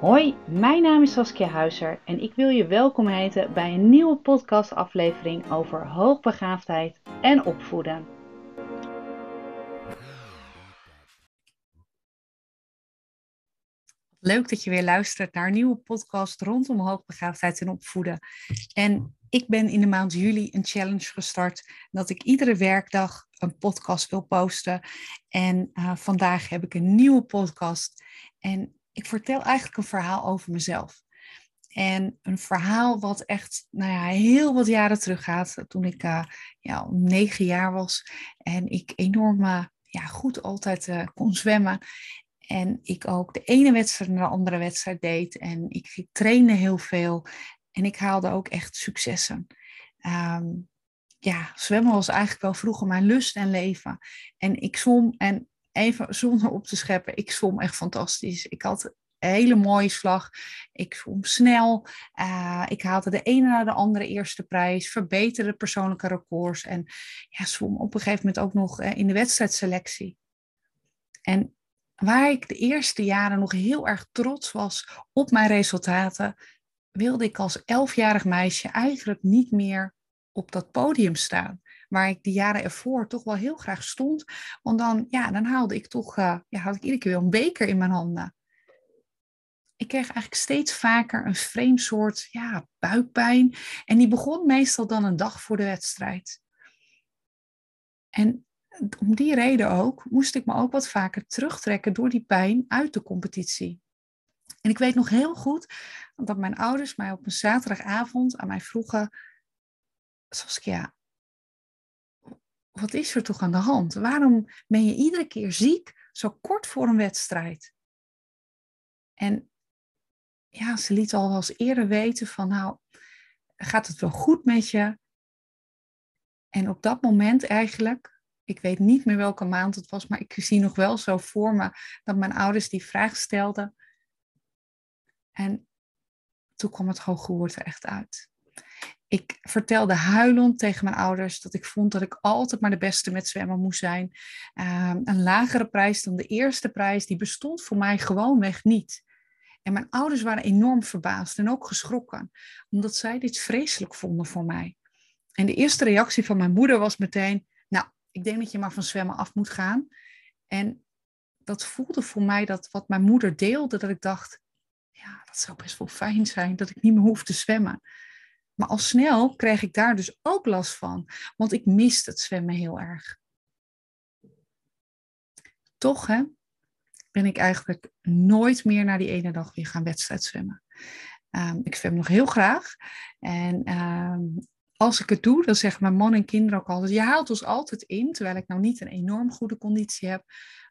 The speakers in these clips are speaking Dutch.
Hoi, mijn naam is Saskia Huizer en ik wil je welkom heten bij een nieuwe podcastaflevering over hoogbegaafdheid en opvoeden. Leuk dat je weer luistert naar een nieuwe podcast rondom hoogbegaafdheid en opvoeden. En ik ben in de maand juli een challenge gestart dat ik iedere werkdag een podcast wil posten. En uh, vandaag heb ik een nieuwe podcast. En ik vertel eigenlijk een verhaal over mezelf. En een verhaal wat echt nou ja, heel wat jaren teruggaat. Toen ik uh, ja, negen jaar was. En ik enorm uh, ja, goed altijd uh, kon zwemmen. En ik ook de ene wedstrijd naar de andere wedstrijd deed. En ik trainde heel veel. En ik haalde ook echt successen. Um, ja, zwemmen was eigenlijk wel vroeger mijn lust en leven. En ik zwom, en even zonder op te scheppen, ik zwom echt fantastisch. Ik had een hele mooie slag. Ik zwom snel. Uh, ik haalde de ene naar de andere eerste prijs. Verbeterde persoonlijke records. En ja, zwom op een gegeven moment ook nog uh, in de wedstrijdselectie. En waar ik de eerste jaren nog heel erg trots was op mijn resultaten, wilde ik als elfjarig meisje eigenlijk niet meer op dat podium staan. Waar ik de jaren ervoor toch wel heel graag stond. Want dan, ja, dan haalde ik toch, uh, ja, had ik iedere keer wel een beker in mijn handen. Ik kreeg eigenlijk steeds vaker een vreemd soort ja, buikpijn. En die begon meestal dan een dag voor de wedstrijd. En om die reden ook moest ik me ook wat vaker terugtrekken door die pijn uit de competitie. En ik weet nog heel goed dat mijn ouders mij op een zaterdagavond aan mij vroegen: Saskia, wat is er toch aan de hand? Waarom ben je iedere keer ziek, zo kort voor een wedstrijd? En ja, ze liet al wel eens eerder weten van, nou, gaat het wel goed met je? En op dat moment eigenlijk, ik weet niet meer welke maand het was, maar ik zie nog wel zo voor me dat mijn ouders die vraag stelden. En toen kwam het hoge woord er echt uit. Ik vertelde huilend tegen mijn ouders dat ik vond dat ik altijd maar de beste met zwemmen moest zijn. Um, een lagere prijs dan de eerste prijs, die bestond voor mij gewoonweg niet. En mijn ouders waren enorm verbaasd en ook geschrokken, omdat zij dit vreselijk vonden voor mij. En de eerste reactie van mijn moeder was meteen: Nou, ik denk dat je maar van zwemmen af moet gaan. En dat voelde voor mij dat wat mijn moeder deelde, dat ik dacht: Ja, dat zou best wel fijn zijn dat ik niet meer hoef te zwemmen. Maar al snel kreeg ik daar dus ook last van, want ik miste het zwemmen heel erg. Toch hè, ben ik eigenlijk nooit meer na die ene dag weer gaan wedstrijdzwemmen. Um, ik zwem nog heel graag. En um, als ik het doe, dan zeggen mijn man en kinderen ook altijd: Je haalt ons altijd in, terwijl ik nou niet een enorm goede conditie heb.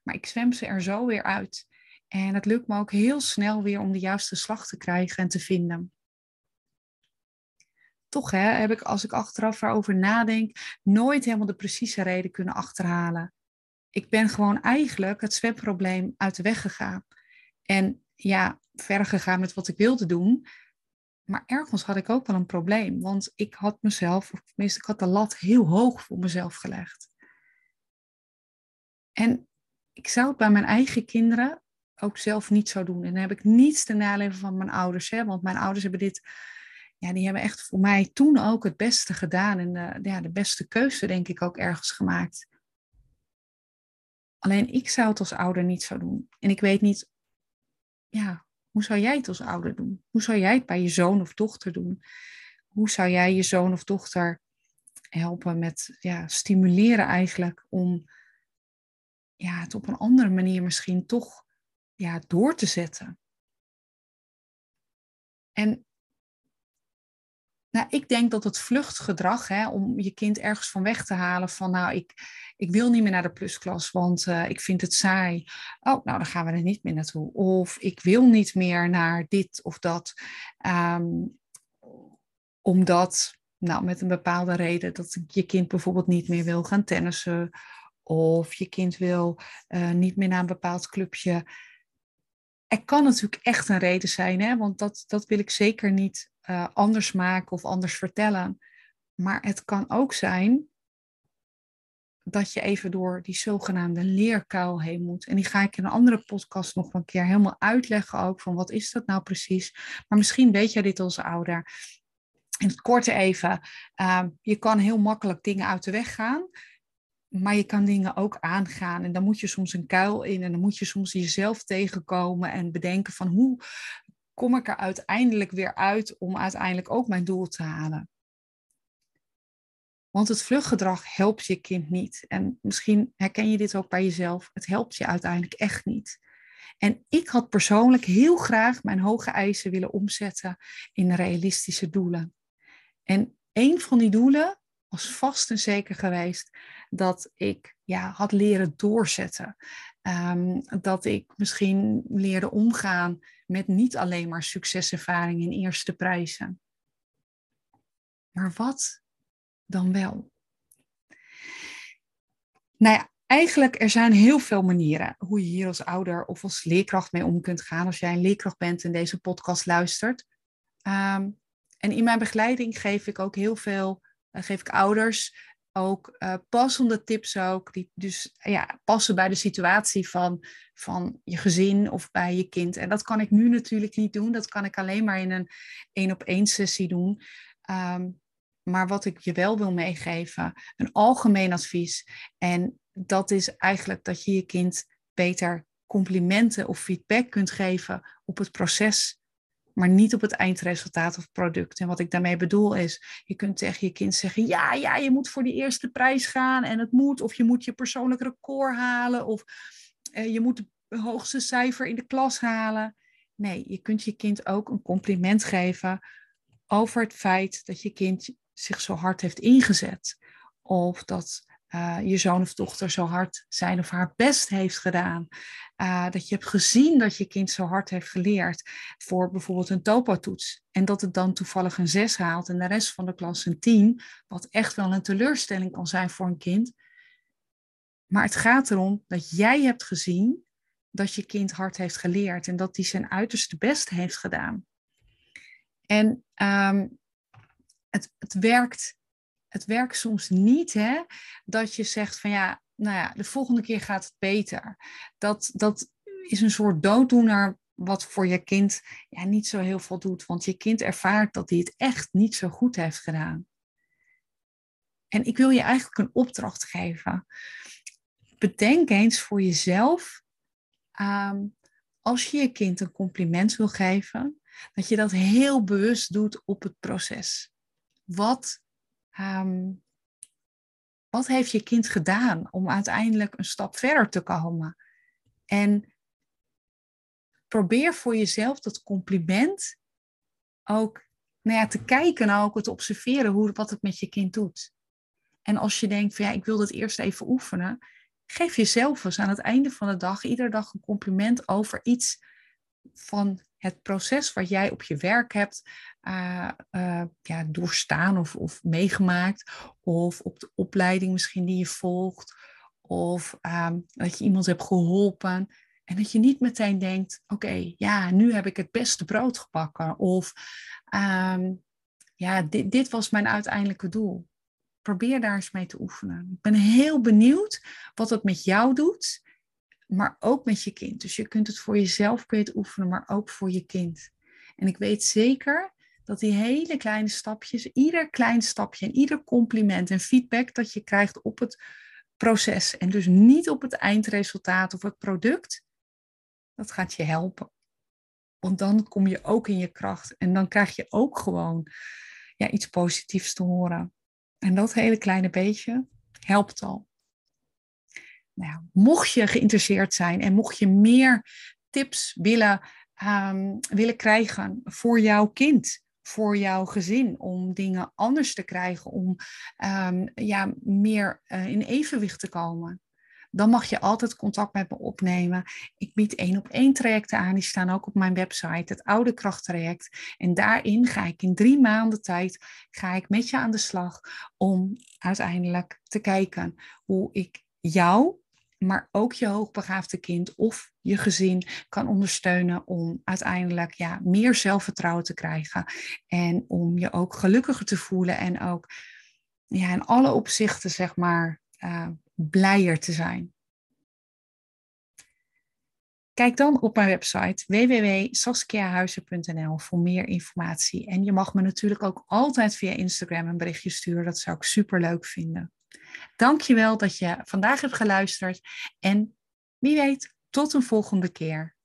Maar ik zwem ze er zo weer uit. En het lukt me ook heel snel weer om de juiste slag te krijgen en te vinden toch hè, heb ik, als ik achteraf erover nadenk, nooit helemaal de precieze reden kunnen achterhalen. Ik ben gewoon eigenlijk het zwemprobleem uit de weg gegaan. En ja, verder gegaan met wat ik wilde doen. Maar ergens had ik ook wel een probleem. Want ik had mezelf, of tenminste, ik had de lat heel hoog voor mezelf gelegd. En ik zou het bij mijn eigen kinderen ook zelf niet zo doen. En dan heb ik niets te naleven van mijn ouders. Hè? Want mijn ouders hebben dit ja, die hebben echt voor mij toen ook het beste gedaan en de, ja, de beste keuze, denk ik, ook ergens gemaakt. Alleen ik zou het als ouder niet zo doen. En ik weet niet, ja, hoe zou jij het als ouder doen? Hoe zou jij het bij je zoon of dochter doen? Hoe zou jij je zoon of dochter helpen met ja, stimuleren eigenlijk om ja, het op een andere manier misschien toch ja, door te zetten? En nou, ik denk dat het vluchtgedrag, hè, om je kind ergens van weg te halen, van nou, ik, ik wil niet meer naar de plusklas, want uh, ik vind het saai. Oh, nou, dan gaan we er niet meer naartoe. Of ik wil niet meer naar dit of dat, um, omdat, nou, met een bepaalde reden, dat je kind bijvoorbeeld niet meer wil gaan tennissen, of je kind wil uh, niet meer naar een bepaald clubje. Er kan natuurlijk echt een reden zijn, hè, want dat, dat wil ik zeker niet uh, anders maken of anders vertellen. Maar het kan ook zijn dat je even door die zogenaamde leerkuil heen moet. En die ga ik in een andere podcast nog een keer helemaal uitleggen ook, van wat is dat nou precies. Maar misschien weet jij dit als ouder. In het korte even, ehm, je kan heel makkelijk dingen uit de weg gaan, maar je kan dingen ook aangaan. En dan moet je soms een kuil in en dan moet je soms jezelf tegenkomen en bedenken van hoe kom ik er uiteindelijk weer uit om uiteindelijk ook mijn doel te halen. Want het vluchtgedrag helpt je kind niet. En misschien herken je dit ook bij jezelf. Het helpt je uiteindelijk echt niet. En ik had persoonlijk heel graag mijn hoge eisen willen omzetten in realistische doelen. En een van die doelen was vast en zeker geweest dat ik ja, had leren doorzetten. Ehm, dat ik misschien leerde omgaan met niet alleen maar succeservaring in eerste prijzen. Maar wat dan wel? Nou ja, eigenlijk er zijn heel veel manieren hoe je hier als ouder of als leerkracht mee om kunt gaan. Als jij een leerkracht bent en deze podcast luistert. Ehm, en in mijn begeleiding geef ik ook heel veel, uh, geef ik ouders ook uh, passende tips ook, die dus ja, passen bij de situatie van, van je gezin of bij je kind. En dat kan ik nu natuurlijk niet doen, dat kan ik alleen maar in een één op één sessie doen. Um, maar wat ik je wel wil meegeven, een algemeen advies. En dat is eigenlijk dat je je kind beter complimenten of feedback kunt geven op het proces, maar niet op het eindresultaat of product. En wat ik daarmee bedoel is, je kunt tegen je kind zeggen, ja, ja, je moet voor die eerste prijs gaan en het moet, of je moet je persoonlijk record halen, of eh, je moet het hoogste cijfer in de klas halen. Nee, je kunt je kind ook een compliment geven over het feit dat je kind zich zo hard heeft ingezet. Of dat uh, je zoon of dochter zo hard zijn of haar best heeft gedaan. Uh, dat je hebt gezien dat je kind zo hard heeft geleerd voor bijvoorbeeld een topo-toets. En dat het dan toevallig een 6 haalt en de rest van de klas een 10. Wat echt wel een teleurstelling kan zijn voor een kind. Maar het gaat erom dat jij hebt gezien dat je kind hard heeft geleerd en dat hij zijn uiterste best heeft gedaan. En um, het, het, werkt, het werkt soms niet, hè, dat je zegt van ja, nou ja, de volgende keer gaat het beter. Dat, dat is een soort dooddoener wat voor je kind ja, niet zo heel veel doet, want je kind ervaart dat hij het echt niet zo goed heeft gedaan. En ik wil je eigenlijk een opdracht geven. Bedenk eens voor jezelf, um, als je je kind een compliment wil geven, dat je dat heel bewust doet op het proces wat, ehm, wat heeft je kind gedaan om uiteindelijk een stap verder te komen? En probeer voor jezelf dat compliment ook nou ja, te kijken, ook te observeren hoe, wat het met je kind doet. En als je denkt van ja, ik wil dat eerst even oefenen, geef jezelf eens aan het einde van de dag, iedere dag een compliment over iets van het proces wat jij op je werk hebt uh, uh, ja, doorstaan of, of meegemaakt. Of op de opleiding misschien die je volgt. Of um, dat je iemand hebt geholpen. En dat je niet meteen denkt, oké, ja, nu heb ik het beste brood gebakken. Of um, ja, dit, dit was mijn uiteindelijke doel. Probeer daar eens mee te oefenen. Ik ben heel benieuwd wat het met jou doet maar ook met je kind. Dus je kunt het voor jezelf kun je het oefenen, maar ook voor je kind. En ik weet zeker dat die hele kleine stapjes, ieder klein stapje en ieder compliment en feedback dat je krijgt op het proces en dus niet op het eindresultaat of het product, dat gaat je helpen. Want dan kom je ook in je kracht en dan krijg je ook gewoon ja, iets positiefs te horen. En dat hele kleine beetje helpt al nou, mocht je geïnteresseerd zijn en mocht je meer tips willen, um, willen krijgen voor jouw kind, voor jouw gezin, om dingen anders te krijgen, om um, ja, meer uh, in evenwicht te komen, dan mag je altijd contact met me opnemen. Ik bied één op één trajecten aan, die staan ook op mijn website, het Oude Krachttraject. En daarin ga ik in drie maanden tijd ga ik met je aan de slag om uiteindelijk te kijken hoe ik jou maar ook je hoogbegaafde kind of je gezin kan ondersteunen om uiteindelijk ja, meer zelfvertrouwen te krijgen en om je ook gelukkiger te voelen en ook ja, in alle opzichten zeg maar eh, blijer te zijn. Kijk dan op mijn website www.saskiahuizen.nl voor meer informatie. En je mag me natuurlijk ook altijd via Instagram een berichtje sturen. Dat zou ik super leuk vinden. Dankjewel dat je vandaag hebt geluisterd en wie weet, tot een volgende keer.